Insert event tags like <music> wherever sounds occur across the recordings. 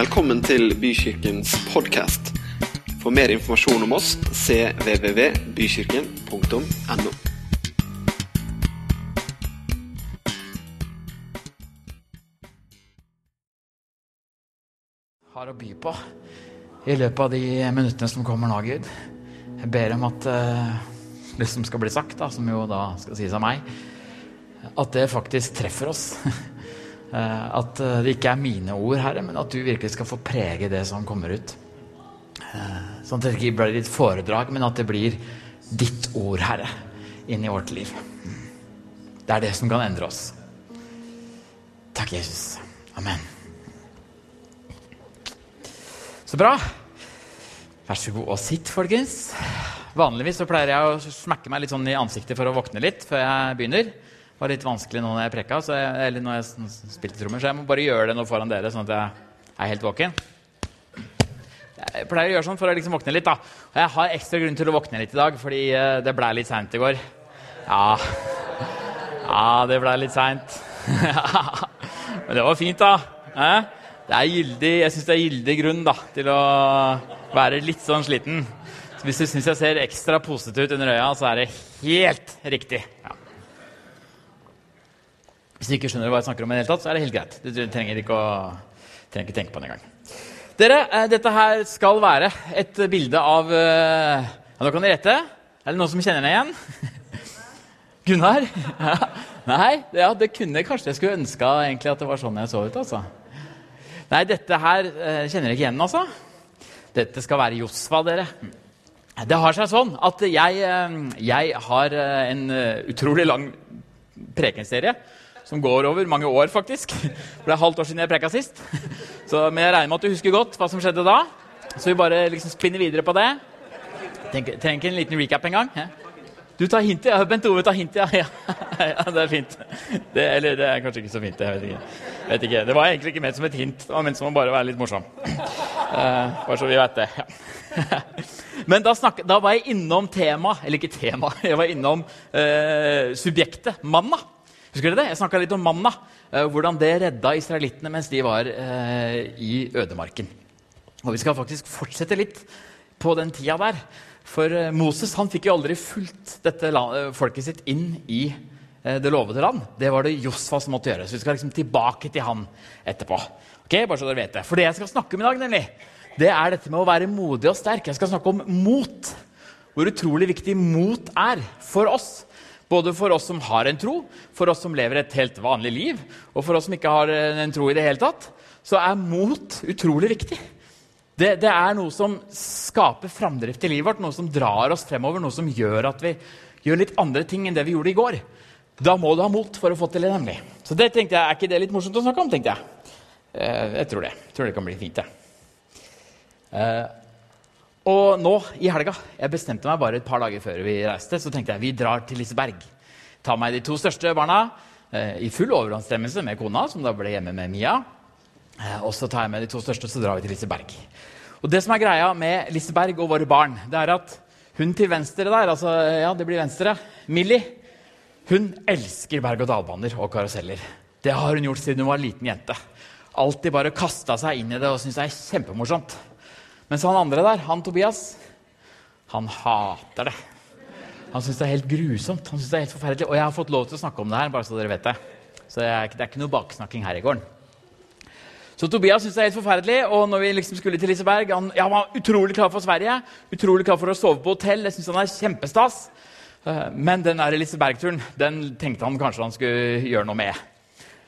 Velkommen til Bykirkens podkast. For mer informasjon om oss cvvvbykirken.no. har å by på i løpet av de minuttene som kommer nå, Gud. Jeg ber om at eh, det som skal bli sagt, da, som jo da skal sies av meg, at det faktisk treffer oss. <laughs> Eh, at eh, det ikke er mine ord, Herre, men at du virkelig skal få prege det som kommer ut. Eh, Sånn at det ikke blir ditt foredrag, men at det blir ditt ord, Herre, inn i vårt liv. Det er det som kan endre oss. Takk, Jesus. Amen. Så bra. Vær så god og sitt, folkens. Vanligvis så pleier jeg å smekke meg litt sånn i ansiktet for å våkne litt før jeg begynner. Var litt vanskelig nå når jeg preka, jeg, eller når jeg spilte trommer, så jeg må bare gjøre det nå foran dere, sånn at jeg er helt våken. Jeg pleier å gjøre sånn for å liksom våkne litt. da. Og jeg har ekstra grunn til å våkne litt i dag, fordi eh, det blei litt seint i går. Ja, ja det blei litt seint. <laughs> Men det var fint, da. Det er gyldig, jeg syns det er gyldig grunn da, til å være litt sånn sliten. Så hvis du syns jeg ser ekstra posete ut under øya, så er det helt riktig. Hvis du ikke skjønner hva jeg snakker om, i det hele tatt, så er det helt greit. Du trenger ikke å trenger ikke tenke på det engang. Dere, eh, dette her skal være et bilde av eh, ja, Nå kan dere gjette. Er det noen som kjenner henne igjen? <laughs> Gunnar? <laughs> Ja. Nei, ja, det kunne kanskje jeg skulle ønska at det var sånn jeg så ut. altså. Nei, dette her eh, kjenner dere ikke igjen, altså. Dette skal være Josfa, dere. Det har seg sånn at jeg, jeg har en utrolig lang prekenserie som går over mange år, faktisk. For det er halvt år siden jeg preka sist. Så, men jeg regner med at du husker godt hva som skjedde da. Så vi bare liksom spinner videre på det. Trenger ikke en liten recap engang. Du tar hintet, ja. Bent Ove tar hintet, <laughs> ja. ja. Det er fint. Det, eller det er kanskje ikke så fint. Jeg vet ikke. vet ikke. Det var egentlig ikke ment som et hint. Det var ment som å bare være litt morsom. Uh, bare så vi vet det. Ja. <laughs> Men da, snakket, da, var jeg innom tema, eller ikke tema, <laughs> jeg var innom uh, subjektet manna. Husker dere det? Jeg snakka litt om manna. Uh, hvordan det redda israelittene mens de var uh, i ødemarken. Og Vi skal faktisk fortsette litt på den tida der. For uh, Moses han fikk jo aldri fulgt dette folket sitt inn i det lovede land. Det var det Josfa som måtte gjøre. Så vi skal liksom tilbake til han etterpå. Ok, bare så dere vet Det For det jeg skal snakke om i dag, nemlig, det er dette med å være modig og sterk. Jeg skal snakke om mot. Hvor utrolig viktig mot er for oss. Både for oss som har en tro, for oss som lever et helt vanlig liv, og for oss som ikke har en tro i det hele tatt, så er mot utrolig viktig. Det, det er noe som skaper framdrift i livet vårt, noe som drar oss fremover, noe som gjør at vi gjør litt andre ting enn det vi gjorde i går. Da må du ha mot for å få til det, nemlig. Så det tenkte jeg, er ikke det litt morsomt å snakke om? tenkte Jeg eh, Jeg tror det. Jeg tror det kan bli fint, det. Eh, og nå i helga Jeg bestemte meg bare et par dager før vi reiste. Så tenkte jeg vi drar til Liseberg. Ta med de to største barna eh, i full overensstemmelse med kona, som da ble hjemme med Mia. Eh, og så tar jeg med de to største, så drar vi til Liseberg. Og det som er greia med Liseberg og våre barn, det er at hun til venstre der, altså, ja, det blir venstre, Millie, hun elsker berg-og-dal-baner og karuseller. Det har hun gjort siden hun var liten jente. Alltid bare kasta seg inn i det og syntes det er kjempemorsomt. Mens han andre der, han Tobias, han hater det. Han syns det er helt grusomt. Han synes det er helt forferdelig. Og jeg har fått lov til å snakke om det her, bare så dere vet det. Så det er, det er ikke noe baksnakking her i gården. Så Tobias syntes det er helt forferdelig. Og når vi liksom skulle til Liseberg han, ja, var utrolig klar for Sverige. Utrolig klar for å sove på hotell. Jeg synes han er kjempestas. Eh, men den Liseberg-turen den tenkte han kanskje han skulle gjøre noe med.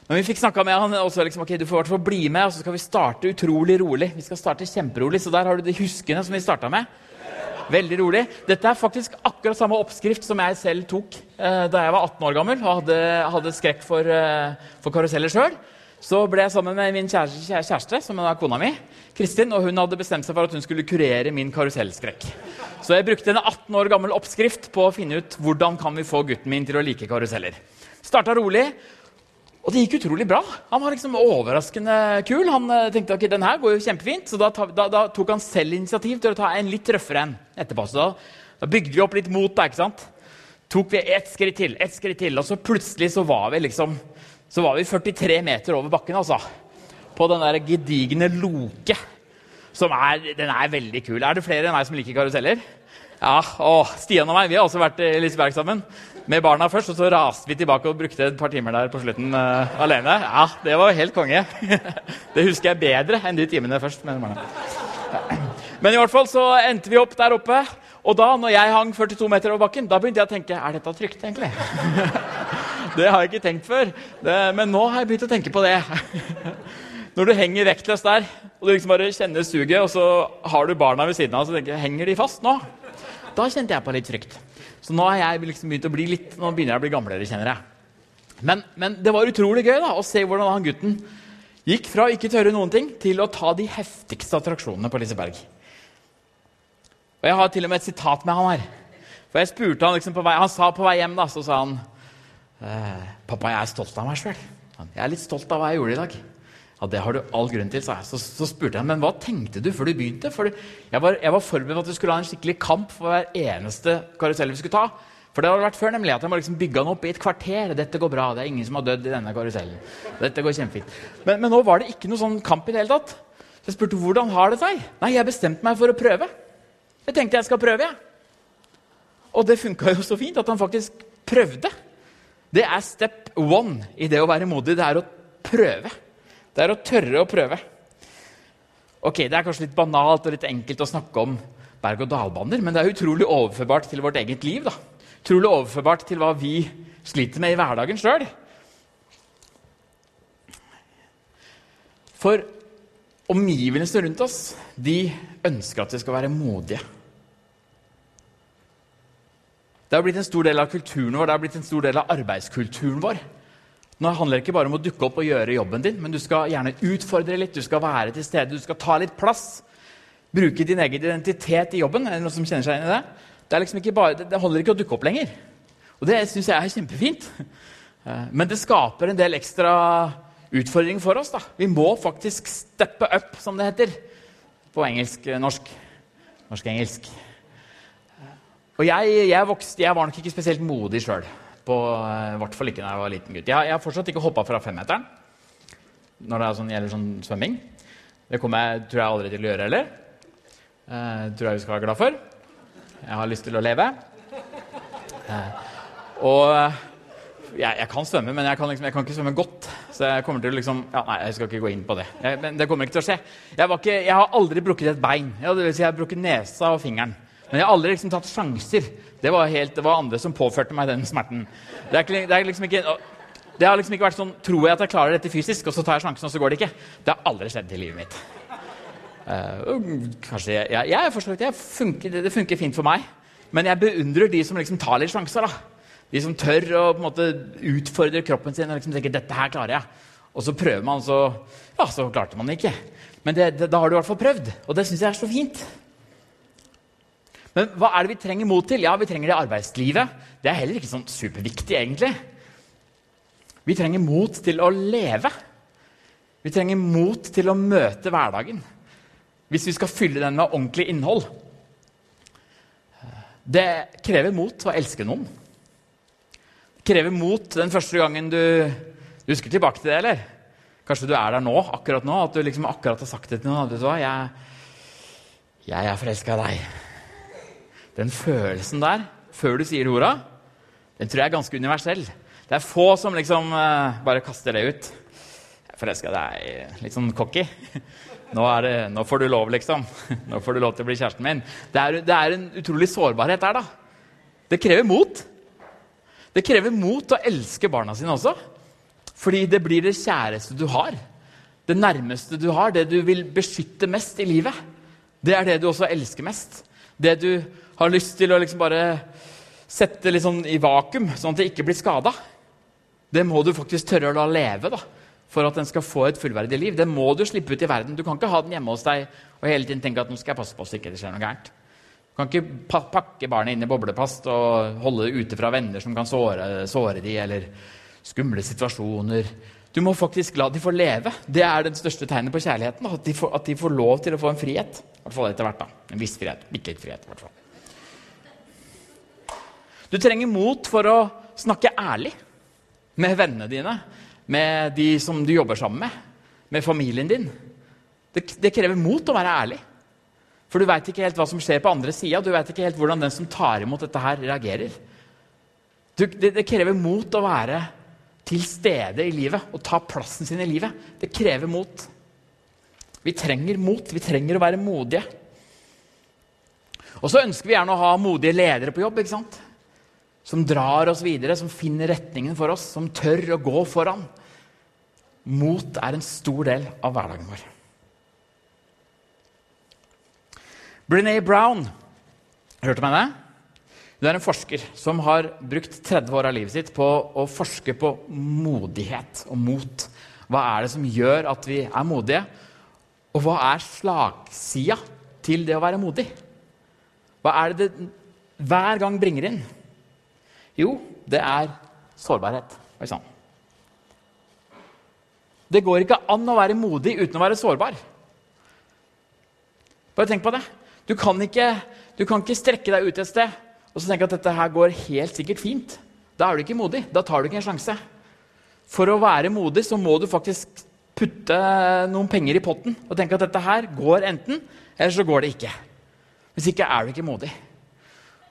Men vi fikk snakka med han også. Liksom, ok, du får hvert bli med, og så skal vi starte utrolig rolig. Vi skal starte kjemperolig, Så der har du de huskene som vi starta med. Veldig rolig. Dette er faktisk akkurat samme oppskrift som jeg selv tok eh, da jeg var 18 år gammel og hadde, hadde skrekk for, eh, for karuseller sjøl. Så ble jeg sammen med min kjæreste, kjæreste som er kona mi, Kristin, og hun hadde bestemt seg for at hun skulle kurere min karusellskrekk. Så jeg brukte en 18 år gammel oppskrift på å finne ut hvordan kan vi få gutten min til å like karuseller. Starta rolig, og det gikk utrolig bra. Han var liksom overraskende kul. Han uh, tenkte ok, den her går jo kjempefint, så da, da, da, tok han selv initiativ til å ta en litt røffere en etterpå. Så da, da, bygde vi opp litt mot. da, ikke sant? Tok vi ett skritt til, ett skritt til, og så plutselig så var vi liksom så var vi 43 meter over bakken. altså. på den der gedigne Loke. Som er, den er veldig kul. Er det flere enn meg som liker karuseller? Ja, å, Stian og meg vi har også vært i Liseberg sammen. Med barna først, og så raste vi tilbake og brukte et par timer der på slutten uh, alene. Ja, Det var helt konge. <laughs> det husker jeg bedre enn de timene først. med barna. Men i hvert fall så endte vi opp der oppe. Og da når jeg hang 42 meter over bakken, da begynte jeg å tenke er dette trygt. egentlig? <laughs> det har jeg ikke tenkt før. Det, men nå har jeg begynt å tenke på det. <laughs> når du henger vektløst der, og du liksom bare kjenner suget, og så har du barna ved siden av, så tenker jeg, henger de fast nå? Da kjente jeg på litt frykt. Så nå har jeg liksom begynt å bli litt, nå begynner jeg å bli gamlere, kjenner jeg. Men, men det var utrolig gøy da, å se hvordan han gutten gikk fra å ikke tørre noen ting til å ta de heftigste attraksjonene på Liseberg. Og Jeg har til og med et sitat med han her. For jeg spurte Han liksom på vei, han sa på vei hjem da, så sa han eh, 'Pappa, jeg er stolt av meg sjøl.' 'Jeg er litt stolt av hva jeg gjorde i dag.' Ja, Det har du all grunn til, sa jeg. Så, så spurte jeg men hva tenkte du før du begynte. For jeg var, jeg var forberedt på at vi skulle ha en skikkelig kamp for hver eneste karusell vi skulle ta. For det hadde vært før nemlig at jeg må liksom bygge den opp i et kvarter. Dette går bra, det er ingen som har dødd i denne karusellen. Dette går kjempefint. Men, men nå var det ikke noe sånn kamp i det hele tatt. Så jeg spurte hvordan har det seg. Nei, jeg bestemte meg for å prøve. Jeg tenkte jeg skal prøve, jeg. Og det funka jo så fint at han faktisk prøvde. Det er step one i det å være modig. Det er å prøve. Det er å tørre å prøve. Ok, Det er kanskje litt banalt og litt enkelt å snakke om berg-og-dal-baner, men det er utrolig overførbart til vårt eget liv. da. Utrolig overførbart til hva vi sliter med i hverdagen sjøl. For omgivelsene rundt oss de ønsker at vi skal være modige. Det har blitt en stor del av kulturen vår, det har blitt en stor del av arbeidskulturen vår. Nå handler det ikke bare om å dukke opp og gjøre jobben din, men du skal gjerne utfordre litt, du skal være til stede, du skal ta litt plass. Bruke din egen identitet i jobben. Er det noen som kjenner seg inn i det? Det, liksom bare, det holder ikke å dukke opp lenger. Og det syns jeg er kjempefint. Eh, men det skaper en del ekstra utfordring for oss. da. Vi må faktisk steppe up, som det heter på engelsk-norsk. Eh, Norsk-engelsk. Og jeg, jeg, vokste, jeg, var nok ikke spesielt modig sjøl. I uh, hvert fall ikke da jeg var liten gutt. Jeg, jeg har fortsatt ikke hoppa fra femmeteren når det sånn, gjelder sånn svømming. Det kommer jeg, tror jeg aldri til å gjøre heller. Eh, tror jeg vi skal være glad for. Jeg har lyst til å leve. Eh, og jeg, jeg, kan svømme, men jeg kan, liksom, jeg kan, ikke svømme godt. Så jeg kommer til å liksom ja, Nei, jeg skal ikke gå inn på det. Jeg, men det kommer ikke til å skje. Jeg, ikke, har aldri brukket et bein. Ja, det vil si jeg har brukket nesa og fingeren. Men jeg har aldri liksom tatt sjanser. Det var, helt, det var andre som påførte meg den smerten. Det, er, det, er liksom ikke, det har liksom ikke vært sånn Tror jeg at jeg klarer dette fysisk, og så tar jeg sjansen, og så går det ikke? Det har aldri skjedd i livet mitt. Uh, kanskje jeg, jeg, jeg forstår ikke, funker, Det funker fint for meg. Men jeg beundrer de som liksom tar litt sjanser. da. De som tør å på en måte utfordre kroppen sin og liksom tenker dette her klarer jeg. Og så prøver man, så ja, så klarte man det ikke. Men da har du i hvert fall prøvd, og det syns jeg er så fint. Men hva er det vi trenger mot til? Ja, Vi trenger det i arbeidslivet. Det er heller ikke sånn superviktig, egentlig. Vi trenger mot til å leve. Vi trenger mot til å møte hverdagen. Hvis vi skal fylle den med ordentlig innhold. Det krever mot å elske noen Det krever mot den første gangen du, du husker tilbake til det, eller? Kanskje du er der nå, akkurat nå, at du liksom akkurat har sagt det til noen. Du hva? Jeg, jeg er forelska i deg. Den følelsen der, før du sier orda, den tror jeg er ganske universell. Det er få som liksom uh, bare kaster det ut. Jeg forelska deg. Litt sånn cocky. <laughs> Nå, det, nå, får du lov, liksom. <laughs> Nå får du lov til å bli kjæresten min. Det er, det er en utrolig sårbarhet der, da. Det krever mot. Det krever mot å elske barna sine også. Fordi det blir det kjæreste du har. Det nærmeste du har, det du vil beskytte mest i livet. Det er det du også elsker mest. Det du har lyst til å liksom bare sette litt sånn i vakuum, sånn at det ikke blir skada. Det må du faktisk tørre å la leve da, for at den skal få et fullverdig liv. Det må du slippe ut i verden. Du kan ikke ha den hjemme hos deg og hele tiden tenke at nå skal jeg passe på så ikke det skjer noe gærent. Du kan ikke pakke barnet inn i boblepast og holde det ute fra venner som kan såre, såre de, eller skumle situasjoner. Du må faktisk la de få leve. Det er det største tegnet på kjærligheten. At de, får, at de, får, lov til å få en frihet. I hvert fall etter hvert. da. En viss frihet. Bitte litt frihet. I hvert fall. Du trenger mot for å snakke ærlig med vennene dine, med de som du jobber sammen med, med familien din. Det, det krever mot å være ærlig. For du veit ikke helt hva som skjer på andre sida. Du veit ikke helt hvordan den som tar imot dette, her reagerer. Du, det, det, krever mot å være til stede i livet og ta plassen sin i livet. Det krever mot. Vi trenger mot. Vi trenger å være modige. Og så ønsker vi gjerne å ha modige ledere på jobb. ikke sant? Som drar oss videre, som finner retningen for oss, som tør å gå foran. Mot er en stor del av hverdagen vår. Brené Brown, hørte du meg det? Hun er en forsker som har brukt 30 år av livet sitt på å forske på modighet og mot. Hva er det som gjør at vi er modige? Og hva er slagsida til det å være modig? Hva er det det hver gang bringer inn? Jo, det er sårbarhet. Oi sann. Det går ikke an å være modig uten å være sårbar. Bare tenk på det. Du kan ikke, du kan ikke strekke deg ut et sted og så tenker jeg at dette her går helt sikkert fint. Da er du ikke modig. Da tar du ikke en sjanse. For å være modig så må du faktisk putte noen penger i potten og tenke at dette her går enten, eller så går det ikke. Hvis ikke er du ikke modig.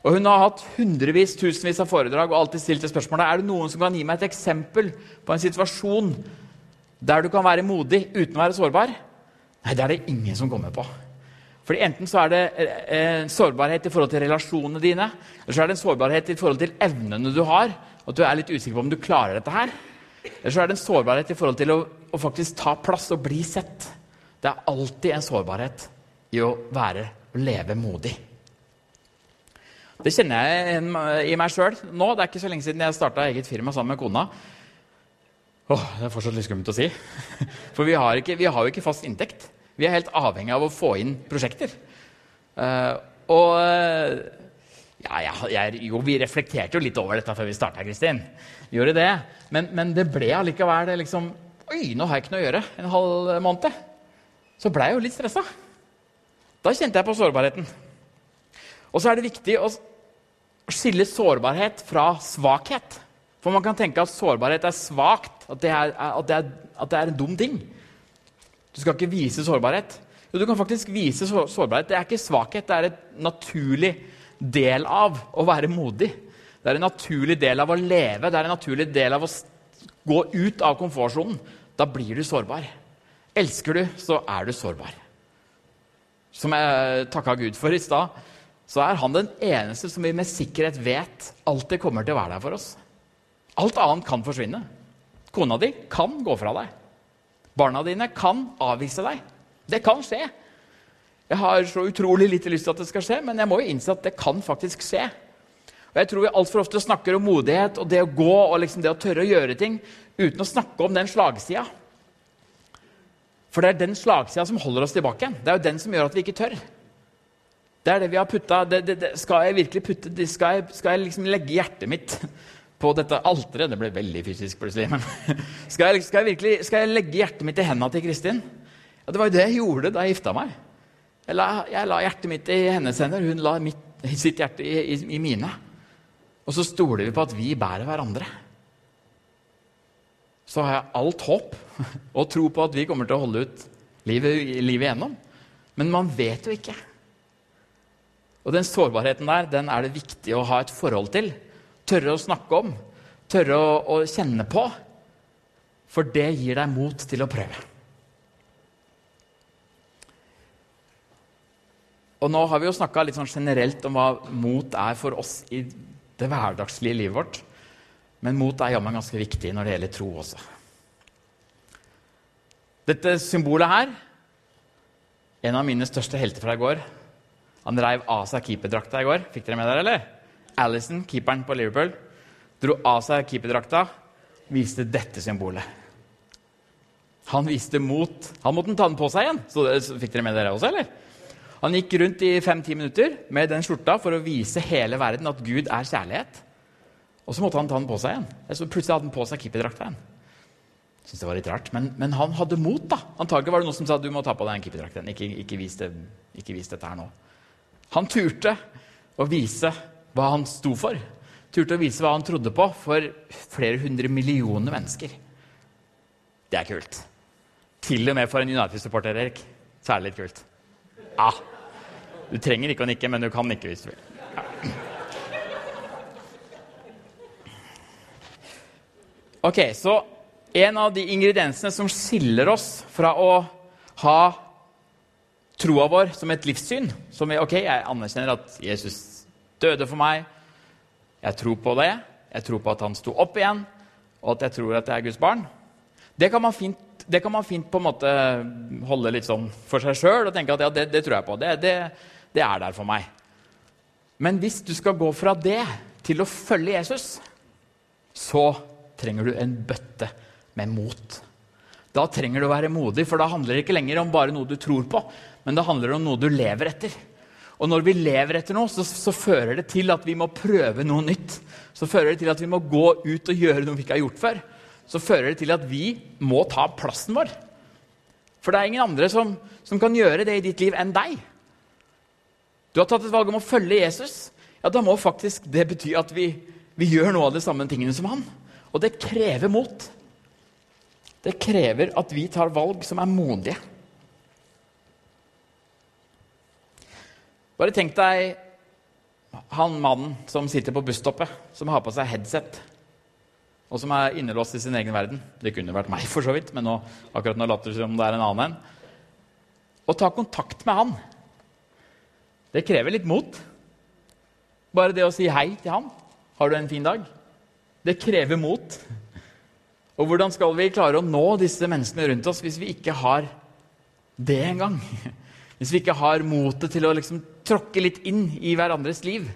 Og Hun har hatt hundrevis, tusenvis av foredrag og alltid stilt det spørsmålet er det noen som kan gi meg et eksempel på en situasjon der du kan være modig uten å være sårbar. Nei, det er det ingen som kommer på. Fordi Enten så er det en eh, sårbarhet i forhold til relasjonene dine, eller så er det en sårbarhet i forhold til evnene du har, at du er litt usikker på om du klarer dette her. Eller så er det en sårbarhet i forhold til å, å faktisk ta plass og bli sett. Det er alltid en sårbarhet i å være og leve modig. Det kjenner jeg i meg sjøl nå. Det er ikke så lenge siden jeg starta eget firma sammen med kona. Åh, Det er fortsatt litt skummelt å si. <laughs> For vi har, ikke, vi har jo ikke fast inntekt. Vi er helt avhengig av å få inn prosjekter. Uh, og ja, jeg, jeg, jo, vi reflekterte jo litt over dette før vi starta, Kristin. Gjorde det. Men, men, det ble allikevel liksom Oi, nå har jeg ikke noe å gjøre en halv måned. Så ble jeg jo litt stressa. Da kjente jeg på sårbarheten. Og så er det viktig å skille sårbarhet fra svakhet. For man kan tenke at sårbarhet er svakt, at det er, at det er, at det er en dum ting. Du skal ikke vise sårbarhet. Jo, du kan faktisk vise sårbarhet. Det er ikke svakhet, det er en naturlig del av å være modig. Det er en naturlig del av å leve, det er en naturlig del av å gå ut av komfortsonen. Da blir du sårbar. Elsker du, så er du sårbar. Som jeg takka Gud for i stad, så er han den eneste som vi med sikkerhet vet alltid kommer til å være der for oss. Alt annet kan forsvinne. Kona di kan gå fra deg. Barna dine kan avvise deg. Det kan skje. Jeg har så utrolig lite lyst til at det skal skje, men jeg må jo innse at det kan faktisk skje. Og jeg tror vi altfor ofte snakker om modighet og det å gå og liksom det å tørre å gjøre ting uten å snakke om den slagsida. For det er den slagsida som holder oss tilbake. Det er jo den som gjør at vi ikke tør. Det er det vi har putta det, Skal jeg virkelig putte skal jeg, skal jeg liksom legge hjertet mitt på dette alteret. Det ble veldig fysisk plutselig. Men <laughs> skal jeg, skal jeg, virkelig, skal jeg legge hjertet mitt i hendene til Kristin? Ja, Det var jo det jeg gjorde da jeg gifta meg. Jeg la, jeg la, hjertet mitt i hennes hender, hun la mitt, sitt hjerte i, i, i, mine. Og så stoler vi på at vi bærer hverandre. Så har jeg alt håp <laughs> og tro på at vi kommer til å holde ut livet, livet igjennom. Men man vet jo ikke. Og den sårbarheten der den er det viktig å ha et forhold til tørre å snakke om, tørre å, å kjenne på. For det gir deg mot til å prøve. Og nå har vi jo snakka litt sånn generelt om hva mot er for oss i det hverdagslige livet vårt. Men mot er jammen ganske viktig når det gjelder tro også. Dette symbolet her En av mine største helter fra i går. Han reiv av seg keeperdrakta i går. Fikk dere med dere, eller? Alison, keeperen på Liverpool, dro av seg keeperdrakta, viste dette symbolet. Han viste mot. Han måtte ta den på seg igjen. Så det, fikk dere med dere også, eller? Han gikk rundt i fem-ti minutter med den skjorta for å vise hele verden at Gud er kjærlighet. Og så måtte han ta den på seg igjen. Så plutselig hadde han på seg keeperdrakta igjen. Synes det var litt rart, men, men, han hadde mot. da. Antagelig var det noen som sa du må ta på deg en keeperdrakta. Ikke, ikke, vis ikke vis dette her nå. Han turte å vise hva han sto for. Turte å vise hva han trodde på for flere hundre millioner mennesker. Det er kult. Til og med for en United-supporter, Erik. Så er det litt kult. Ja. Du trenger ikke å nikke, men du kan nikke hvis du vil. Ja. Ok, så en av de ingrediensene som skiller oss fra å ha troa vår som et livssyn som vi, Ok, jeg anerkjenner at Jesus døde for meg. Jeg tror på det. Jeg tror på at han sto opp igjen, og at jeg tror at jeg er Guds barn. Det kan man fint kan man fint på en måte holde litt sånn for seg sjøl og tenke at ja, det, det, tror jeg på. Det, det, det, er der for meg. Men hvis du skal gå fra det til å følge Jesus, så trenger du en bøtte med mot. Da trenger du å være modig, for da handler det ikke lenger om bare noe du tror på, men det handler om noe du lever etter. Og når vi lever etter noe, så, så fører det til at vi må prøve noe nytt. Så fører det til at vi må gå ut og gjøre noe vi ikke har gjort før så fører det til at vi må ta plassen vår. For det er ingen andre som, som kan gjøre det i ditt liv enn deg. Du har tatt et valg om å følge Jesus. Ja, Da må faktisk det bety at vi, vi gjør noe av de samme tingene som han. Og det krever mot. Det krever at vi tar valg som er modige. Bare tenk deg han mannen som sitter på busstoppet, som har på seg headset og som er innelåst i sin egen verden. Det kunne vært meg, for så vidt, men nå, akkurat nå later det som det er en annen en. Å ta kontakt med han, det krever litt mot. Bare det å si hei til han. 'Har du en fin dag?' Det krever mot. Og hvordan skal vi klare å nå disse menneskene rundt oss hvis vi ikke har det engang? Hvis vi ikke har motet til å liksom tråkke litt inn i hverandres liv?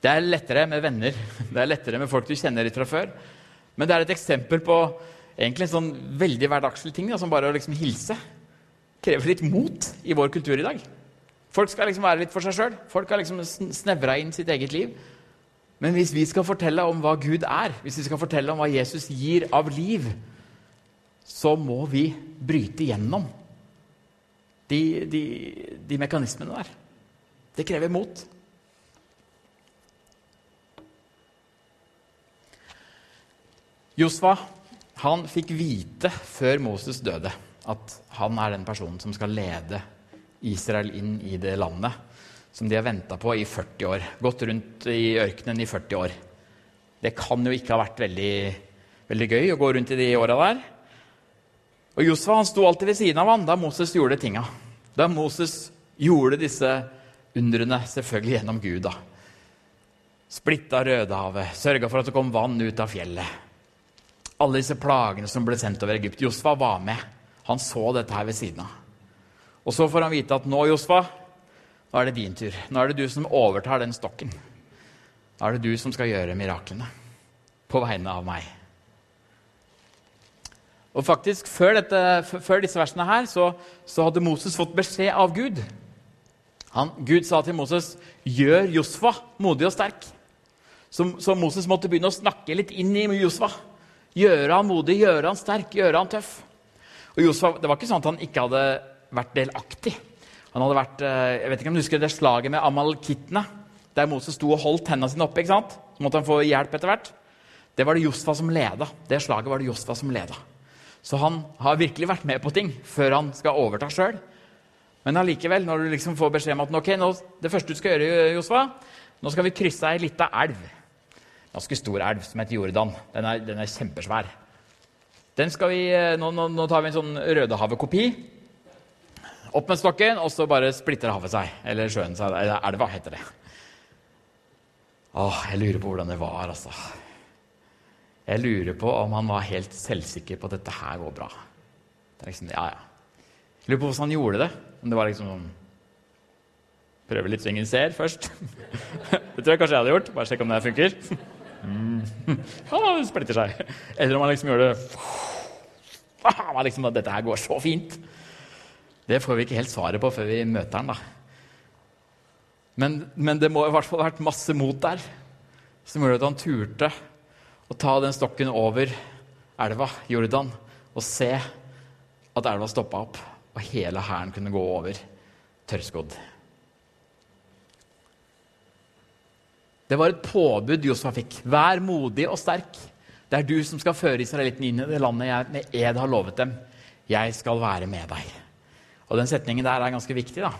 Det er lettere med venner, det er lettere med folk du kjenner litt fra før. Men det er et eksempel på egentlig en sånn veldig hverdagslig ting, da, som bare å liksom hilse. Krever litt mot i vår kultur i dag. Folk skal liksom være litt for seg sjøl. Folk har liksom snevra inn sitt eget liv. Men hvis vi skal fortelle om hva Gud er, hvis vi skal fortelle om hva Jesus gir av liv, så må vi bryte gjennom de, de, de mekanismene der. Det krever mot. Josfa han fikk vite før Moses døde, at han er den personen som skal lede Israel inn i det landet som de har venta på i 40 år. Gått rundt i ørkenen i 40 år. Det kan jo ikke ha vært veldig, veldig gøy å gå rundt i de åra der. Og Josfa han sto alltid ved siden av han da Moses gjorde tinga. Da Moses gjorde disse undrene, selvfølgelig gjennom Gud. da. Splitta Rødehavet, sørga for at det kom vann ut av fjellet alle disse plagene som ble sendt over Egypt. Josfa var med. Han så dette her ved siden av. Og så får han vite at nå, Josfa, nå er det din tur. Nå er det du som overtar den stokken. Nå er det du som skal gjøre miraklene på vegne av meg. Og faktisk, Før, dette, før disse versene her, så, så, hadde Moses fått beskjed av Gud. Han, Gud sa til Moses, 'Gjør Josfa modig og sterk'. Så, så Moses måtte begynne å snakke litt inn i Josfa. Gjøre han modig, gjøre han sterk, gjøre han tøff. Og Josfa, Det var ikke sånn at han ikke hadde vært delaktig. Han hadde vært, eh, jeg vet ikke om du husker det slaget med amalkittene, der Moses sto og holdt hendene sine oppe. ikke sant? Så måtte han få hjelp etter hvert. Det var det Josfa som leda. Det slaget var det Josfa som leda. Så han har virkelig vært med på ting før han skal overta sjøl. Men allikevel, når du liksom får beskjed om at okay, nå, det første du skal gjøre, Josva, nå skal vi krysse ei lita elv ganske stor elv som heter Jordan. Den er, den er kjempesvær. Den skal vi, eh, nå, nå, nå tar vi en sånn Rødehavet-kopi. Opp med stokken, og så bare splitter havet seg. Eller sjøen seg. Eller elva, heter det. Åh, jeg lurer på hvordan det var, altså. Jeg lurer på om han var helt selvsikker på at dette her går bra. Det er liksom, ja, ja. Jeg lurer på hvordan han gjorde det. Om det var liksom sånn Prøve litt så ingen ser først. <laughs> Det tror jeg kanskje jeg hadde gjort. Bare sjekke om det funker. <laughs> Mm. Ja, det splitter seg. Eller om han liksom gjør det ah, liksom, Dette her går så fint. Det får vi ikke helt svaret på før vi møter han, da. Men, men det må i hvert fall ha vært masse mot der som gjorde at han turte å ta den stokken over elva, Jordan, og se at elva stoppa opp, og hele hæren kunne gå over tørrskodd. Det var et påbud Josfa fikk. Vær modig og sterk. Det er du som skal føre israelittene inn i det landet jeg med ed har lovet dem. 'Jeg skal være med deg'. Og Den setningen der er ganske viktig. da.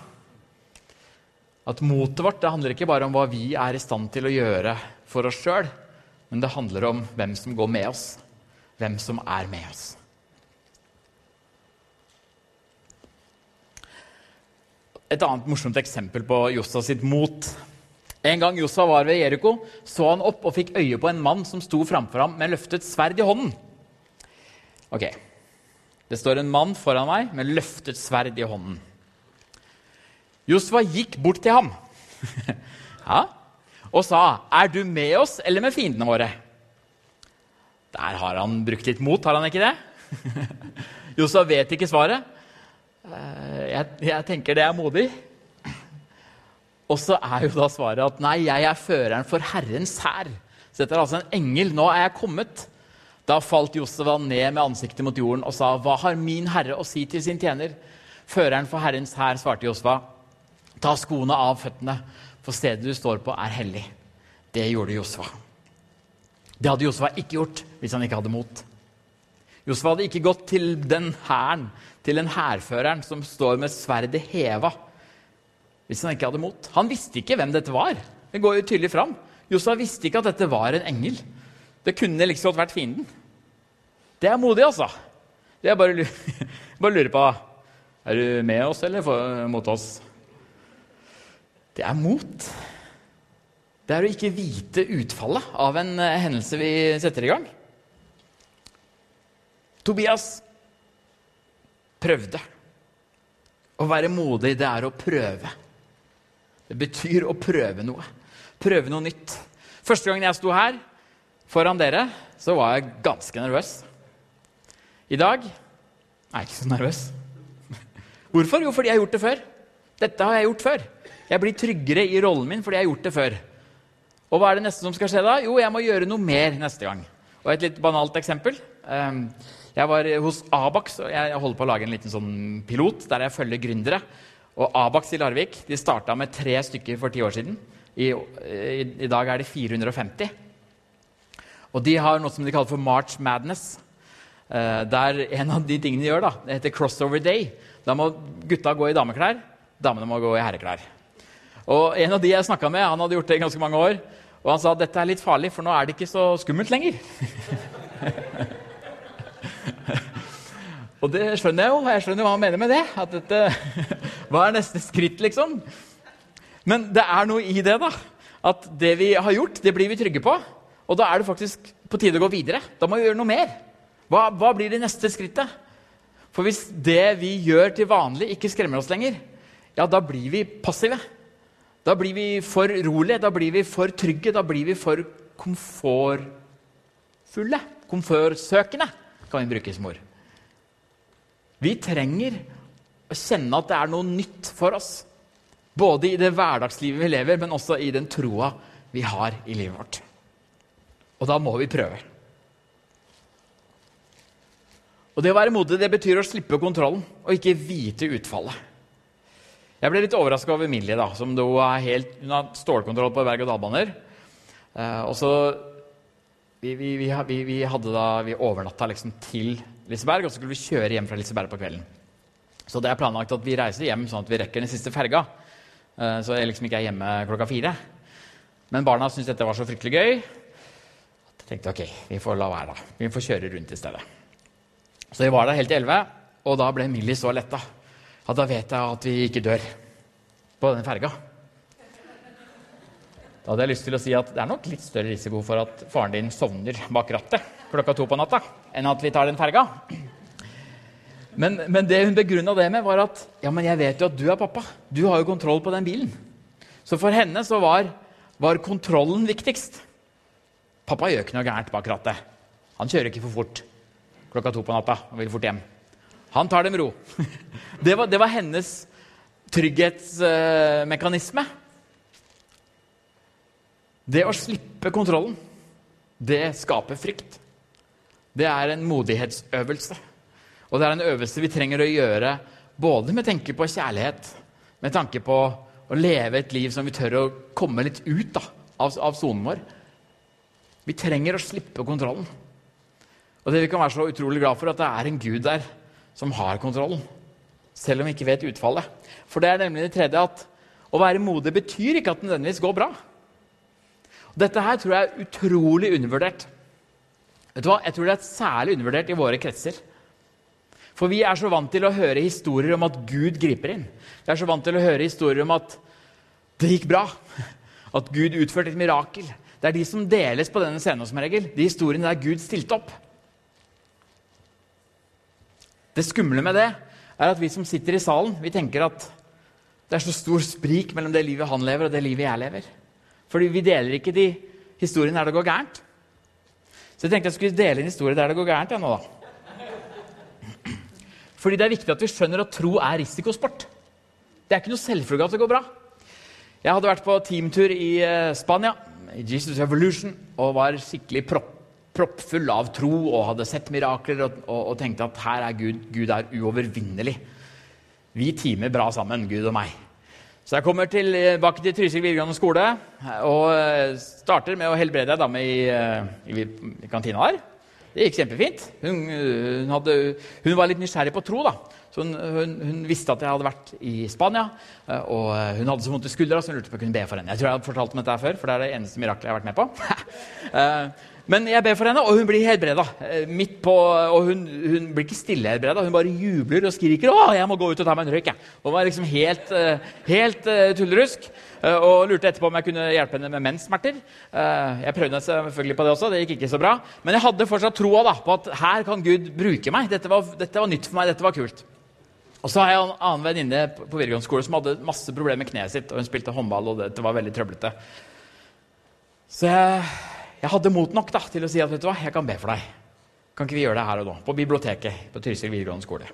At motet vårt det handler ikke bare om hva vi er i stand til å gjøre for oss sjøl, men det handler om hvem som går med oss. Hvem som er med oss. Et annet morsomt eksempel på Jossa sitt mot. En gang Jossa var ved Jeriko, så han opp og fikk øye på en mann som sto framfor ham med løftet sverd i hånden. Ok, Det står en mann foran meg med løftet sverd i hånden. Josfa gikk bort til ham <laughs> ja, og sa, 'Er du med oss eller med fiendene våre?' Der har han brukt litt mot, har han ikke det? <laughs> Josef vet ikke svaret. Eh, jeg, jeg tenker det er modig. Og så er jo da svaret at nei, jeg er føreren for Herrens hær. Så dette er altså en engel. Nå er jeg kommet. Da falt Josef ned med ansiktet mot jorden og sa, Hva har min herre å si til sin tjener? Føreren for Herrens hær svarte Josfa, Ta skoene av føttene, for stedet du står på, er hellig. Det gjorde Josva. Det hadde Josva ikke gjort hvis han ikke hadde mot. Josva hadde ikke gått til den hæren, til den hærføreren som står med sverdet heva, hvis han ikke hadde mot. Han visste ikke hvem dette var. Det går jo tydelig fram. Josva visste ikke at dette var en engel. Det kunne liksom vært fienden. Det er modig, altså. Det er bare, <laughs> bare lurer på Er du med oss eller mot oss? Det er mot. Det er å ikke vite utfallet av en eh, hendelse vi setter i gang. Tobias prøvde. Å være modig, det er å prøve. Det betyr å prøve noe. Prøve noe nytt. Første gangen jeg sto her foran dere, så var jeg ganske nervøs. I dag er jeg ikke så nervøs. <laughs> Hvorfor? Jo, fordi jeg har gjort det før. Dette har jeg gjort før. Jeg blir tryggere i rollen min fordi jeg har gjort det før. Og hva er det neste som skal skje da? Jo, jeg må gjøre noe mer neste gang. Og et litt banalt eksempel. Ehm, jeg var hos Abax og jeg holder på å lage en liten sånn pilot der jeg følger gründere. Og Abax i Larvik de starta med tre stykker for ti år siden. I, i, I, dag er det 450. Og de har noe som de kaller for March Madness. Uh, der en av de tingene de gjør, da, det heter crossover day. Da må gutta gå i dameklær, damene må gå i herreklær. Og En av de jeg snakka med, han hadde gjort det i ganske mange år. Og han sa at dette er litt farlig, for nå er det ikke så skummelt lenger. <laughs> Og det skjønner jeg jo. Jeg skjønner hva han mener med det. At dette, <laughs> hva er neste skritt, liksom? Men det er noe i det, da. At det vi har gjort, det blir vi trygge på. Og da er det faktisk på tide å gå videre. Da må vi gjøre noe mer. Hva, hva blir det neste skrittet? For hvis det vi gjør til vanlig, ikke skremmer oss lenger, ja, da blir vi passive. Da blir vi for rolige, da blir vi for trygge, da blir vi for komfortfulle. Komfortsøkende, kan vi bruke som ord. Vi trenger å kjenne at det er noe nytt for oss. Både i det hverdagslivet vi lever, men også i den troa vi har i livet vårt. Og da må vi prøve. Og Det å være modig det betyr å slippe kontrollen og ikke vite utfallet. Jeg ble litt overraska over Millie, da, som da er helt, hun har stålkontroll på berg-og-dal-baner. Eh, og vi, vi, vi, vi, hadde da, vi overnatta liksom til Liseberg, og så skulle vi kjøre hjem fra Liseberg på kvelden. Så det er planlagt at vi reiser hjem sånn at vi rekker den siste ferga. Eh, så jeg liksom ikke er hjemme klokka fire. Men barna syntes dette var så fryktelig gøy jeg tenkte ok, vi får la være. da. Vi får kjøre rundt i stedet. Så vi var der helt til elleve, og da ble Millie så letta at da vet jeg at vi ikke dør på den ferga. Da hadde jeg lyst til å si at det er nok litt større risiko for at faren din sovner bak rattet klokka to på natta enn at vi tar den ferga. Men, men det hun begrunna det med, var at ja, men jeg vet jo at du er pappa. Du har jo kontroll på den bilen. Så for henne så var, var kontrollen viktigst. Pappa gjør ikke noe gærent bak rattet. Han kjører ikke for fort klokka to på natta og vil fort hjem. Han tar det med ro. <laughs> Det var, det var hennes trygghetsmekanisme. Det å slippe kontrollen, det skaper frykt. Det er en modighetsøvelse. Og det er en øvelse vi trenger å gjøre både med tanke på kjærlighet, med tanke på å leve et liv som vi tør å komme litt ut da, av sonen vår. Vi trenger å slippe kontrollen. Og det vi kan være så utrolig glad for, at det er en Gud der som har kontrollen. Selv om vi ikke vet utfallet. For det er nemlig det tredje at å være modig betyr ikke at det nødvendigvis går bra. Dette her tror jeg er utrolig undervurdert. Vet du hva? Jeg tror det er særlig undervurdert i våre kretser. For vi er så vant til å høre historier om at Gud griper inn. Vi er så vant til å høre historier om at det gikk bra. <laughs> At Gud utførte et mirakel. Det er de som deles på denne scenen som regel. De historiene der Gud stilte opp. Det skumle med det er at vi som sitter i salen, vi tenker at det er så stor sprik mellom det livet han lever, og det livet jeg lever. Fordi vi deler ikke de historiene der det går gærent. Så jeg tenkte jeg skulle dele en historie der det går gærent. Ja, nå da. Fordi det er viktig at vi skjønner at tro er risikosport. Det er ikke noe selvfølge at det går bra. Jeg hadde vært på teamtur i eh, Spania, i Jesus Revolution, og var skikkelig propp, proppfull av tro og hadde sett mirakler og, og, og tenkte at her er Gud, Gud er uovervinnelig. Vi teamer bra sammen, Gud og meg. Så jeg kommer tilbake til Trysil videregående skole og eh, starter med å helbrede ei dame i, eh, i, i kantina der. Det gikk kjempefint. Hun, hun, hadde, hun, var litt nysgjerrig på tro. da. Så hun, hun, visste at jeg hadde vært i Spania, eh, og hun hadde så vondt i skuldra så hun lurte på om jeg kunne be for henne. Jeg tror jeg hadde fortalt om dette før, for det er det eneste miraklet jeg har vært med på. <laughs> Eh, men jeg ber for henne, og hun blir helbreda. Eh, midt på, og hun, hun blir ikke stillehelbreda, hun bare jubler og skriker 'Å, jeg må gå ut og ta meg en røyk'. Hun var liksom helt, helt tullerusk. Eh, og lurte etterpå om jeg kunne hjelpe henne med menssmerter. Eh, jeg prøvde selvfølgelig på det også, det gikk ikke så bra. Men jeg hadde fortsatt troa da, på at her kan Gud bruke meg. Dette var, dette var nytt for meg, dette var kult. Og så har jeg en annen venninne på videregående skole som hadde masse problemer med kneet sitt. og Hun spilte håndball, og dette var veldig trøblete. Så jeg, jeg hadde mot nok da, til å si at vet du hva, jeg kan be for deg. Kan ikke vi gjøre det her og nå? På biblioteket på Trysil videregående skole.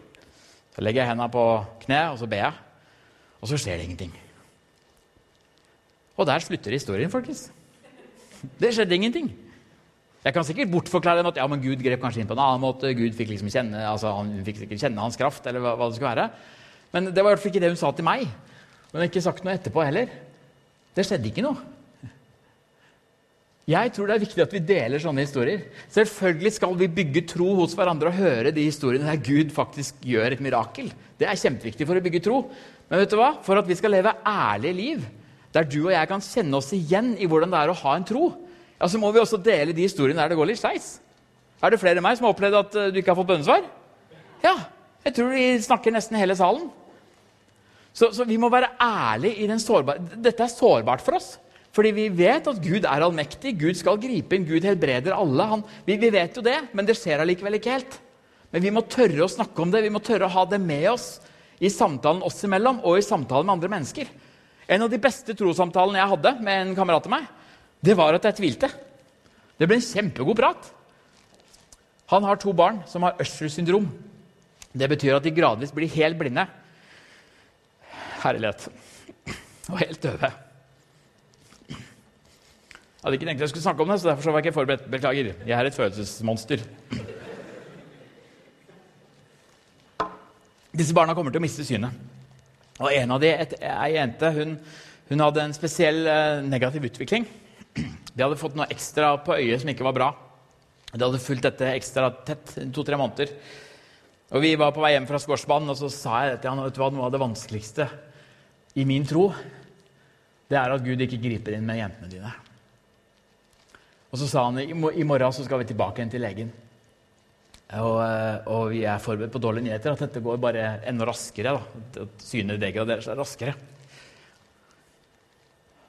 Så legger jeg hendene på kne, og så ber jeg. Og så skjer det ingenting. Og der slutter historien, folkens. Det skjedde ingenting. Jeg kan sikkert bortforklare at ja, men Gud grep kanskje inn på en annen måte. Gud fikk liksom kjenne, altså, han fikk sikkert kjenne hans kraft, eller hva, hva, det skulle være. Men det var i hvert fall ikke det hun sa til meg. Hun har ikke sagt noe etterpå heller. Det skjedde ikke noe. Jeg tror det er viktig at vi deler sånne historier. Selvfølgelig skal vi bygge tro hos hverandre og høre de historiene der Gud faktisk gjør et mirakel. Det er kjempeviktig for å bygge tro. Men vet du hva? for at vi skal leve ærlige liv, der du og jeg kan kjenne oss igjen i hvordan det er å ha en tro, ja, så må vi også dele de historiene der det går litt skeis. Er det flere enn meg som har opplevd at eh, du ikke har fått bønnesvar? Ja. Jeg tror de snakker nesten hele salen. Så, så vi må være ærlige i den sårbare Dette er sårbart for oss. Fordi vi vet at Gud er allmektig. Gud skal gripe inn. Gud helbreder alle. Han, vi, vi, vet jo det, men det skjer allikevel ikke helt. Men vi må tørre å snakke om det. Vi må tørre å ha det med oss i samtalen oss imellom og i samtalen med andre mennesker. En av de beste trossamtalene jeg hadde med en kamerat av meg, det var at jeg tvilte. Det ble en kjempegod prat. Han har to barn som har Usher syndrom. Det betyr at de gradvis blir helt blinde. Herlighet. Og helt døve. Hadde ikke tenkt jeg skulle snakke om det, så derfor var jeg ikke forberedt. Beklager. Jeg er et følelsesmonster. Disse barna kommer til å miste synet. Og en av de, ei jente, hun, hun, hadde en spesiell eh, negativ utvikling. De hadde fått noe ekstra på øyet som ikke var bra. De hadde fulgt dette ekstra tett to-tre måneder. Og Vi var på vei hjem fra Skorsbanen, og så sa jeg til han, vet du hva, noe av det vanskeligste i min tro det er at Gud ikke griper inn med jentene dine. Og så sa han i morgen så skal vi tilbake igjen til legen. Og, eh, og, vi er forberedt på dårlige nyheter, at dette går bare enda raskere. Da. At synet degraderer seg raskere.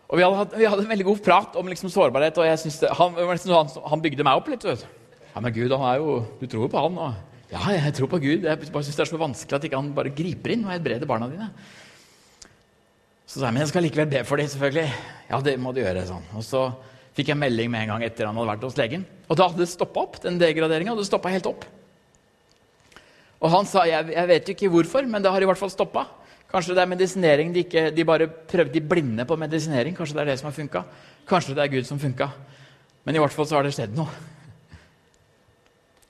Og vi hadde, vi hadde, en veldig god prat om liksom sårbarhet, og jeg synes det, han, han, han, bygde meg opp litt. Vet. Ja, men Gud, han er jo, Du tror jo på han. Og, ja, jeg tror på Gud. Jeg bare synes det er så vanskelig at ikke han bare griper inn og helbreder barna dine. Så sa jeg men jeg skal likevel be for dem, selvfølgelig. Ja, det må du gjøre. sånn. Og så fikk jeg melding med en gang etter han hadde vært hos legen. Og da hadde det stoppa opp. den degraderinga hadde stoppa helt opp. Og han sa jeg, jeg vet ikke hvorfor, men det har i hvert fall stoppa. Kanskje det er medisinering de, ikke, de bare prøvde de blinde på medisinering. Kanskje det er det som har funka. Kanskje det er Gud som funka. Men i hvert fall så har det skjedd noe.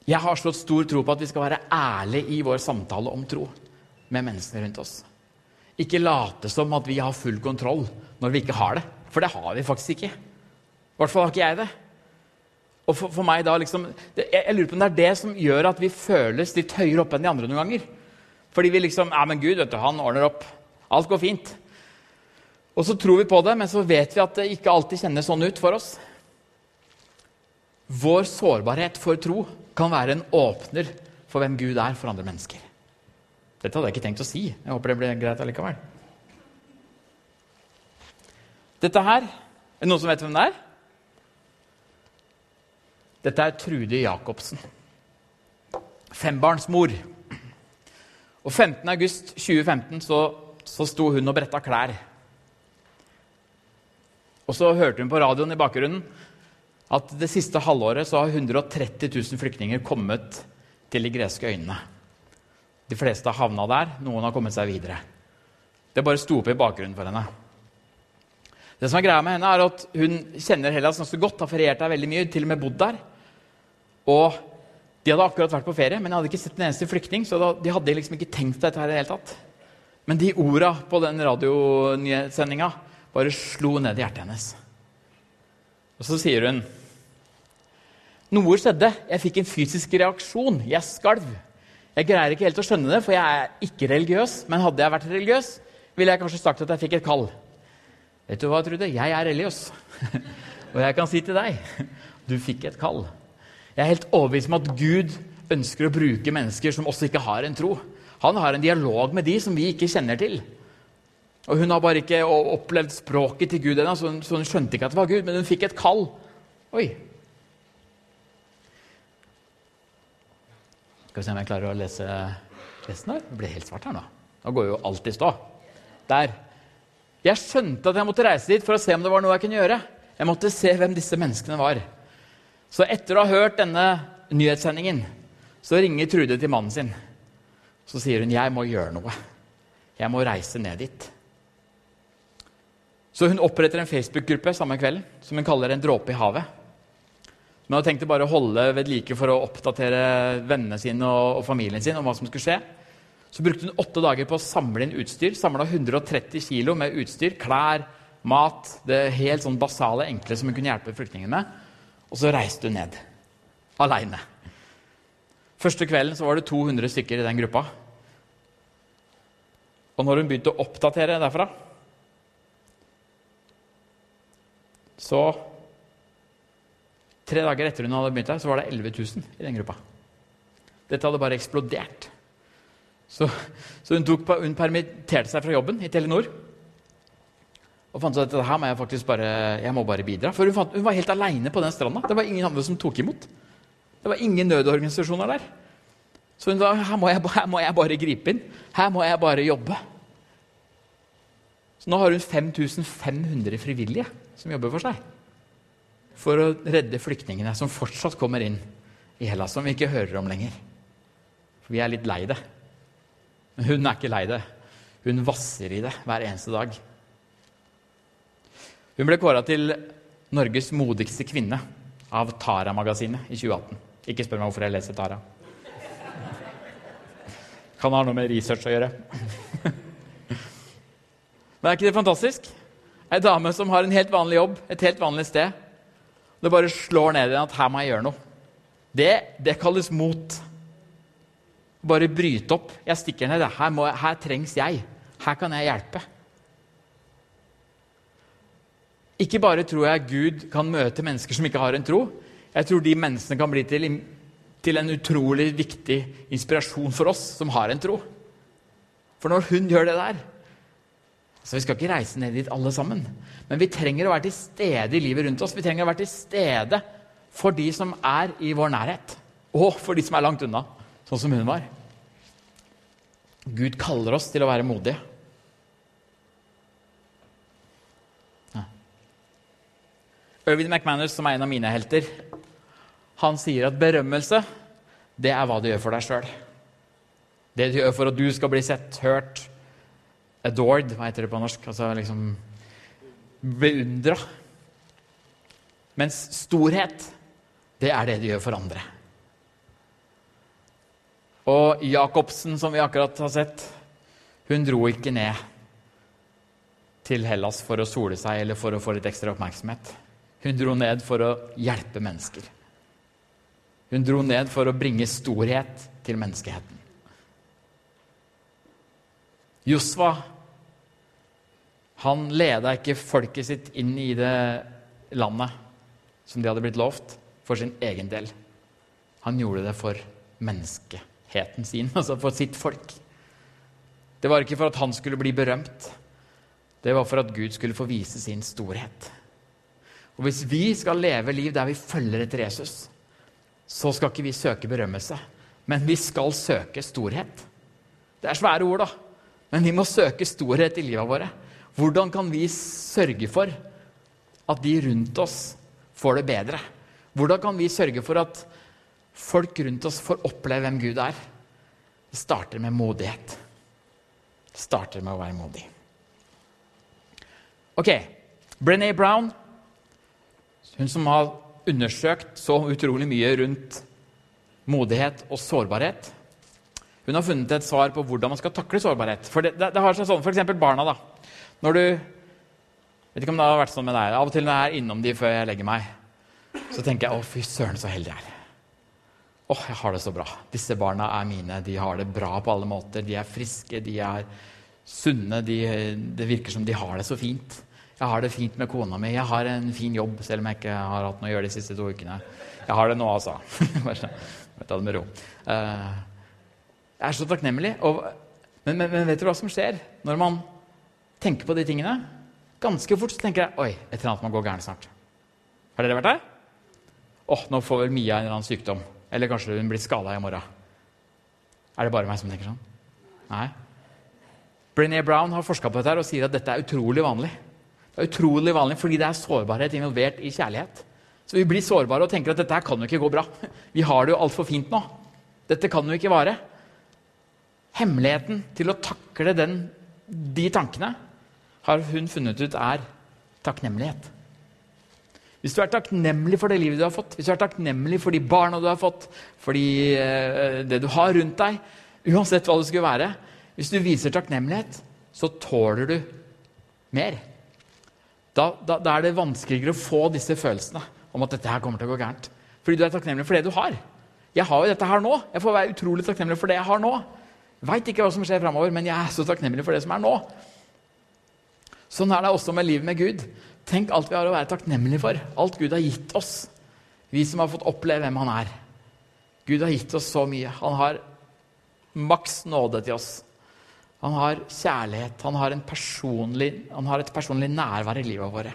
Jeg har slått stor tro på at vi skal være ærlige i vår samtale om tro med menneskene rundt oss. Ikke late som at vi har full kontroll når vi ikke har det. For det har vi faktisk ikke. I hvert fall har ikke jeg det. Og for, for meg da liksom, det, jeg, jeg, lurer på om det er det som gjør at vi føles litt høyere oppe enn de andre noen ganger. Fordi vi liksom Ja, men Gud, vet du, han ordner opp. Alt går fint. Og så tror vi på det, men så vet vi at det ikke alltid kjennes sånn ut for oss. Vår sårbarhet for tro kan være en åpner for hvem Gud er for andre mennesker. Dette hadde jeg ikke tenkt å si. Jeg håper det ble greit allikevel. Dette her Er det noen som vet hvem det er? Dette er Trude Jacobsen. Fembarnsmor. Og 15. august 2015 så, så sto hun og bretta klær. Og så hørte hun på radioen i bakgrunnen at det siste halvåret så har 130 000 flyktninger kommet til de greske øyene. De fleste har havna der, noen har kommet seg videre. Det bare sto opp i bakgrunnen for henne. Det som er greia med henne er at Hun kjenner Hellas ganske godt, har feriert der veldig mye, til og med bodd der. Og De hadde akkurat vært på ferie, men de hadde ikke sett en eneste flyktning. så de hadde liksom ikke tenkt dette her i det hele tatt. Men de orda på den radionyhetssendinga bare slo ned i hjertet hennes. Og så sier hun Noe skjedde. Jeg fikk en fysisk reaksjon. Jeg skalv. Jeg greier ikke helt å skjønne det, for jeg er ikke religiøs. Men hadde jeg vært religiøs, ville jeg kanskje sagt at jeg fikk et kall. Vet du hva, Trude? Jeg er religiøs. <laughs> Og jeg kan si til deg du fikk et kall. Jeg er helt overbevist om at Gud ønsker å bruke mennesker som også ikke har en tro. Han har en dialog med de som vi ikke kjenner til. Og Hun har bare ikke opplevd språket til Gud ennå, så, så, hun skjønte ikke at det var Gud. Men hun fikk et kall. Oi. Skal vi se om jeg klarer å lese resten her. Det blir helt svart her nå. Nå går jo alt i stå. Der. Jeg skjønte at jeg måtte reise dit for å se om det var noe jeg kunne gjøre. Jeg måtte se hvem disse menneskene var. Så etter å ha hørt denne nyhetssendingen så ringer Trude til mannen sin. Så sier hun, 'Jeg må gjøre noe. Jeg må reise ned dit.' Så hun oppretter en Facebook-gruppe samme kvelden som hun kaller En dråpe i havet. Hun hadde tenkt å bare holde ved like for å oppdatere vennene sine og, familien sin om hva som skulle skje. Så brukte hun åtte dager på å samle inn utstyr. Samla 130 kg med utstyr. Klær, mat, det helt sånn basale, enkle som hun kunne hjelpe flyktningene med. Og så reiste hun ned. Aleine. Første kvelden så var det 200 stykker i den gruppa. Og når hun begynte å oppdatere derfra, Så Tre dager etter hun hadde begynt der, så var det 11 000 i den gruppa. Dette hadde bare eksplodert. Så, så hun, tok, hun, permitterte seg fra jobben i Telenor. Og fant ut at her må jeg faktisk bare, jeg må bare bidra. For hun, fant, hun var helt aleine på den stranda. Det var ingen andre som tok imot. Det var ingen nødorganisasjoner der. Så hun sa her må, jeg, her må jeg bare gripe inn. Her må jeg bare jobbe. Så nå har hun 5500 frivillige som jobber for seg. For å redde flyktningene som fortsatt kommer inn i Hellas, som vi ikke hører om lenger. For vi er litt lei det. Men hun er ikke lei det. Hun vasser i det hver eneste dag. Hun ble kåra til Norges modigste kvinne av Tara-magasinet i 2018. Ikke spør meg hvorfor jeg leser Tara. Kan ha noe med research å gjøre. Men er ikke det fantastisk? Ei dame som har en helt vanlig jobb, et helt vanlig sted. Det bare slår ned i at her må jeg gjøre noe. Det, det kalles mot. Bare bryte opp. Jeg stikker ned. Her, må, her trengs jeg. Her kan jeg hjelpe. Ikke bare tror jeg Gud kan møte mennesker som ikke har en tro. Jeg tror de menneskene kan bli til, til en utrolig viktig inspirasjon for oss som har en tro. For når hun gjør det der, så Vi skal ikke reise ned dit alle sammen, men vi trenger å være til stede i livet rundt oss. Vi trenger å være til stede for de som er i vår nærhet, og for de som er langt unna, sånn som hun var. Gud kaller oss til å være modige. Irvin McManus, som er en av mine helter, han sier at berømmelse, det er hva du gjør for deg sjøl. Det du gjør for at du skal bli sett, hørt, adored, hva heter det på norsk? Altså liksom beundra. Mens storhet, det er det du gjør for andre. Og Jacobsen, som vi akkurat har sett, hun dro ikke ned til Hellas for å sole seg eller for å få litt ekstra oppmerksomhet. Hun dro ned for å hjelpe mennesker. Hun dro ned for å bringe storhet til menneskeheten. Josva han leda ikke folket sitt inn i det landet som de hadde blitt lovt, for sin egen del. Han gjorde det for menneskeheten sin, <laughs> altså for sitt folk. Det var ikke for at han skulle bli berømt. Det var for at Gud skulle få vise sin storhet. Og Hvis vi skal leve liv der vi følger etter Jesus, så skal ikke vi søke berømmelse, men vi skal søke storhet. Det er svære ord, da, men vi må søke storhet i livet våre. Hvordan kan vi sørge for at de rundt oss får det bedre? Hvordan kan vi sørge for at folk rundt oss får oppleve hvem Gud er? Det starter med modighet. Det starter med å være modig. Ok, Brené Brown, hun som har undersøkt så utrolig mye rundt modighet og sårbarhet. Hun har funnet et svar på hvordan man skal takle sårbarhet. For det, det, det har seg sånn, F.eks. barna. da. Når du vet ikke om det har vært sånn med deg, Av og til når jeg er innom de før jeg legger meg, så tenker jeg å fy søren, så heldig jeg er. Åh, jeg har det så bra. Disse barna er mine. De har det bra på alle måter. De er friske, de er sunne. De, det virker som de har det så fint. Jeg har det fint med kona mi. Jeg har en fin jobb, selv om jeg ikke har hatt noe å gjøre de siste to ukene. Jeg har det nå, altså. <laughs> Ta det med ro. Uh, jeg er så takknemlig. Og, men, men, men vet du hva som skjer når man tenker på de tingene, ganske fort så tenker jeg oi, et eller annet må gå gærent snart. Har dere vært der? Åh, oh, nå får vel Mia en eller annen sykdom. Eller kanskje hun blir skada i morgen. Er det bare meg som tenker sånn? Nei. Brené Brown har forska på dette og sier at dette er utrolig vanlig. Det er utrolig vanlig fordi det er sårbarhet involvert i kjærlighet. Så vi blir sårbare og tenker at dette her kan jo ikke gå bra. <laughs> Vi har det jo altfor fint nå. Dette kan jo ikke vare. Hemmeligheten til å takle den, de tankene har hun funnet ut er takknemlighet. Hvis du er takknemlig for det livet du har fått, hvis du er takknemlig for de barna du har fått, for eh, det du har rundt deg, uansett hva det skulle være Hvis du viser takknemlighet, så tåler du mer. Da, da, da, er det vanskeligere å få disse følelsene om at dette her kommer til å gå gærent. Fordi du er takknemlig for det du har. Jeg har jo dette her nå. Jeg får være utrolig takknemlig for det jeg har nå. Veit ikke hva som skjer framover, men jeg er så takknemlig for det som er nå. Sånn er det også med livet med Gud. Tenk alt vi har å være takknemlige for. Alt Gud har gitt oss. Vi som har fått oppleve hvem han er. Gud har gitt oss så mye. Han har maks nåde til oss. Han har kjærlighet. Han har, han har et personlig nærvær i livet vårt.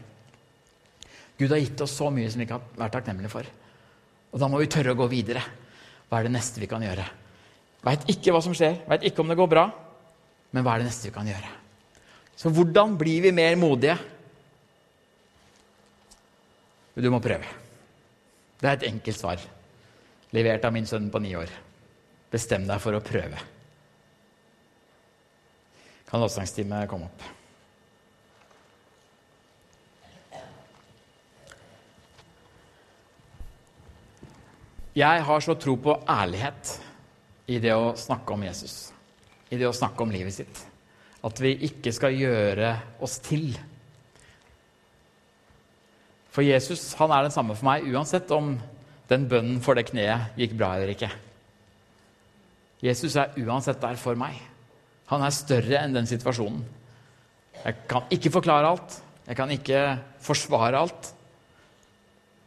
Gud har gitt oss så mye som vi kan være takknemlige for. Og da må vi tørre å gå videre. Hva er det neste vi kan gjøre? Veit ikke hva som skjer, veit ikke om det går bra, men hva er det neste vi kan gjøre? Så hvordan blir vi mer modige? Du må prøve. Det er et enkelt svar, levert av min sønn på ni år. Bestem deg for å prøve. Kan lovsangsteamet komme opp? Jeg har så tro på ærlighet i det å snakke om Jesus, i det å snakke om livet sitt. At vi ikke skal gjøre oss til. For Jesus han er den samme for meg uansett om den bønnen for det kneet gikk bra eller ikke. Jesus er uansett der for meg. Han er større enn den situasjonen. Jeg kan ikke forklare alt. Jeg kan ikke forsvare alt.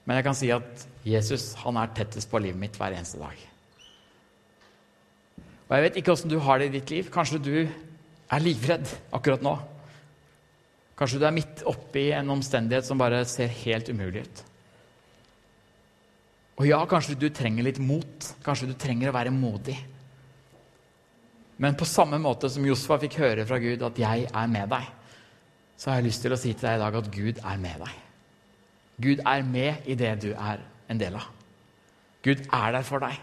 Men jeg kan si at Jesus han er tettest på livet mitt hver eneste dag. Og Jeg vet ikke åssen du har det i ditt liv. Kanskje du er livredd akkurat nå. Kanskje du er midt oppi en omstendighet som bare ser helt umulig ut. Og ja, kanskje du trenger litt mot. Kanskje du trenger å være modig. Men på samme måte som Josfa fikk høre fra Gud at 'jeg er med deg', så har jeg lyst til å si til deg i dag at Gud er med deg. Gud er med i det du er en del av. Gud er der for deg.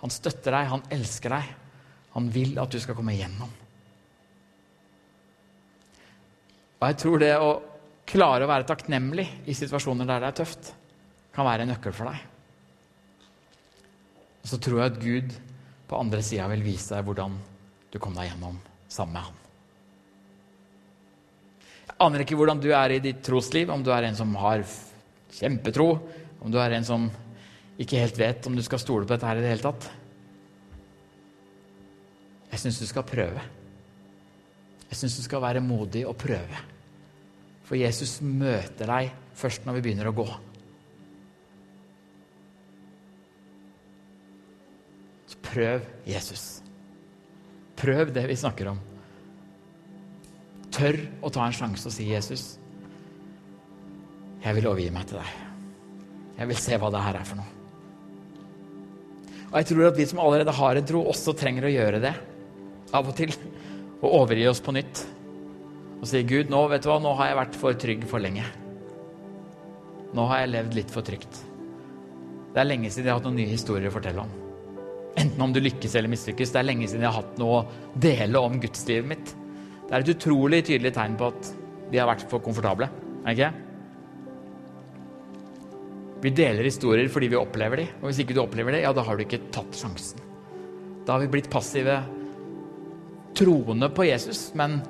Han støtter deg, han elsker deg. Han vil at du skal komme igjennom. Og jeg tror det å klare å være takknemlig i situasjoner der det er tøft, kan være en nøkkel for deg. Og så tror jeg at Gud på andre sida vil vise deg hvordan du kom deg gjennom sammen med Han. Jeg aner ikke hvordan du er i ditt trosliv, om du er en som har kjempetro, om du er en som ikke helt vet om du skal stole på dette her i det hele tatt. Jeg syns du skal prøve. Jeg syns du skal være modig og prøve. For Jesus møter deg først når vi begynner å gå. Prøv Jesus. Prøv det vi snakker om. Tør å ta en sjanse og si, 'Jesus, jeg vil overgi meg til deg.' Jeg vil se hva det her er for noe. Og jeg tror at vi som allerede har en tro, også trenger å gjøre det av og til. Og overgi oss på nytt. Og si, 'Gud, nå vet du hva, nå har jeg vært for trygg for lenge.' Nå har jeg levd litt for trygt. Det er lenge siden jeg har hatt noen nye historier å fortelle om. Enten om du lykkes eller mislykkes. Det er lenge siden jeg har hatt noe å dele om gudslivet mitt. Det er et utrolig tydelig tegn på at vi har vært for komfortable. Er ikke? Vi deler historier fordi vi opplever dem. Og hvis ikke du opplever det, ja, da har du ikke tatt sjansen. Da har vi blitt passive troende på Jesus, men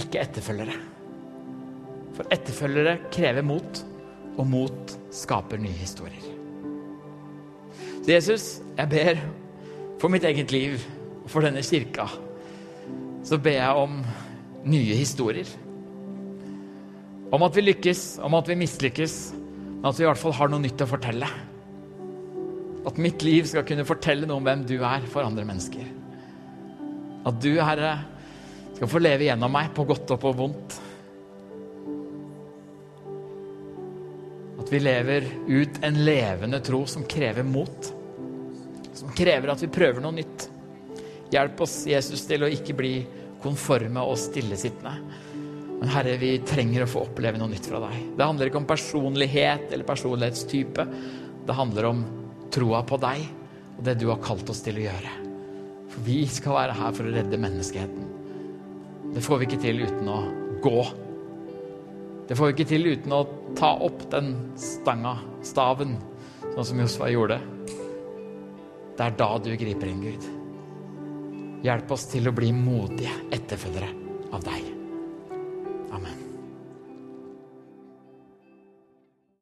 ikke etterfølgere. For etterfølgere krever mot, og mot skaper nye historier. Så Jesus, jeg ber for mitt eget liv og for denne kirka, så ber jeg om nye historier. Om at vi lykkes, om at vi mislykkes, men at vi i hvert fall har noe nytt å fortelle. At mitt liv skal kunne fortelle noe om hvem du er for andre mennesker. At du, Herre, skal få leve gjennom meg på godt og på vondt. At vi lever ut en levende tro som krever mot. Som krever at vi prøver noe nytt. Hjelp oss, Jesus, til å ikke bli konforme og stillesittende. Men Herre, vi trenger å få oppleve noe nytt fra deg. Det handler ikke om personlighet eller personlighetstype. Det handler om troa på deg og det du har kalt oss til å gjøre. For vi skal være her for å redde menneskeheten. Det får vi ikke til uten å gå. Det får vi ikke til uten å ta opp den stanga, staven, sånn som Josfa gjorde. Det er da du griper inn, Gud. Hjelp oss til å bli modige etterfølgere av deg. Amen.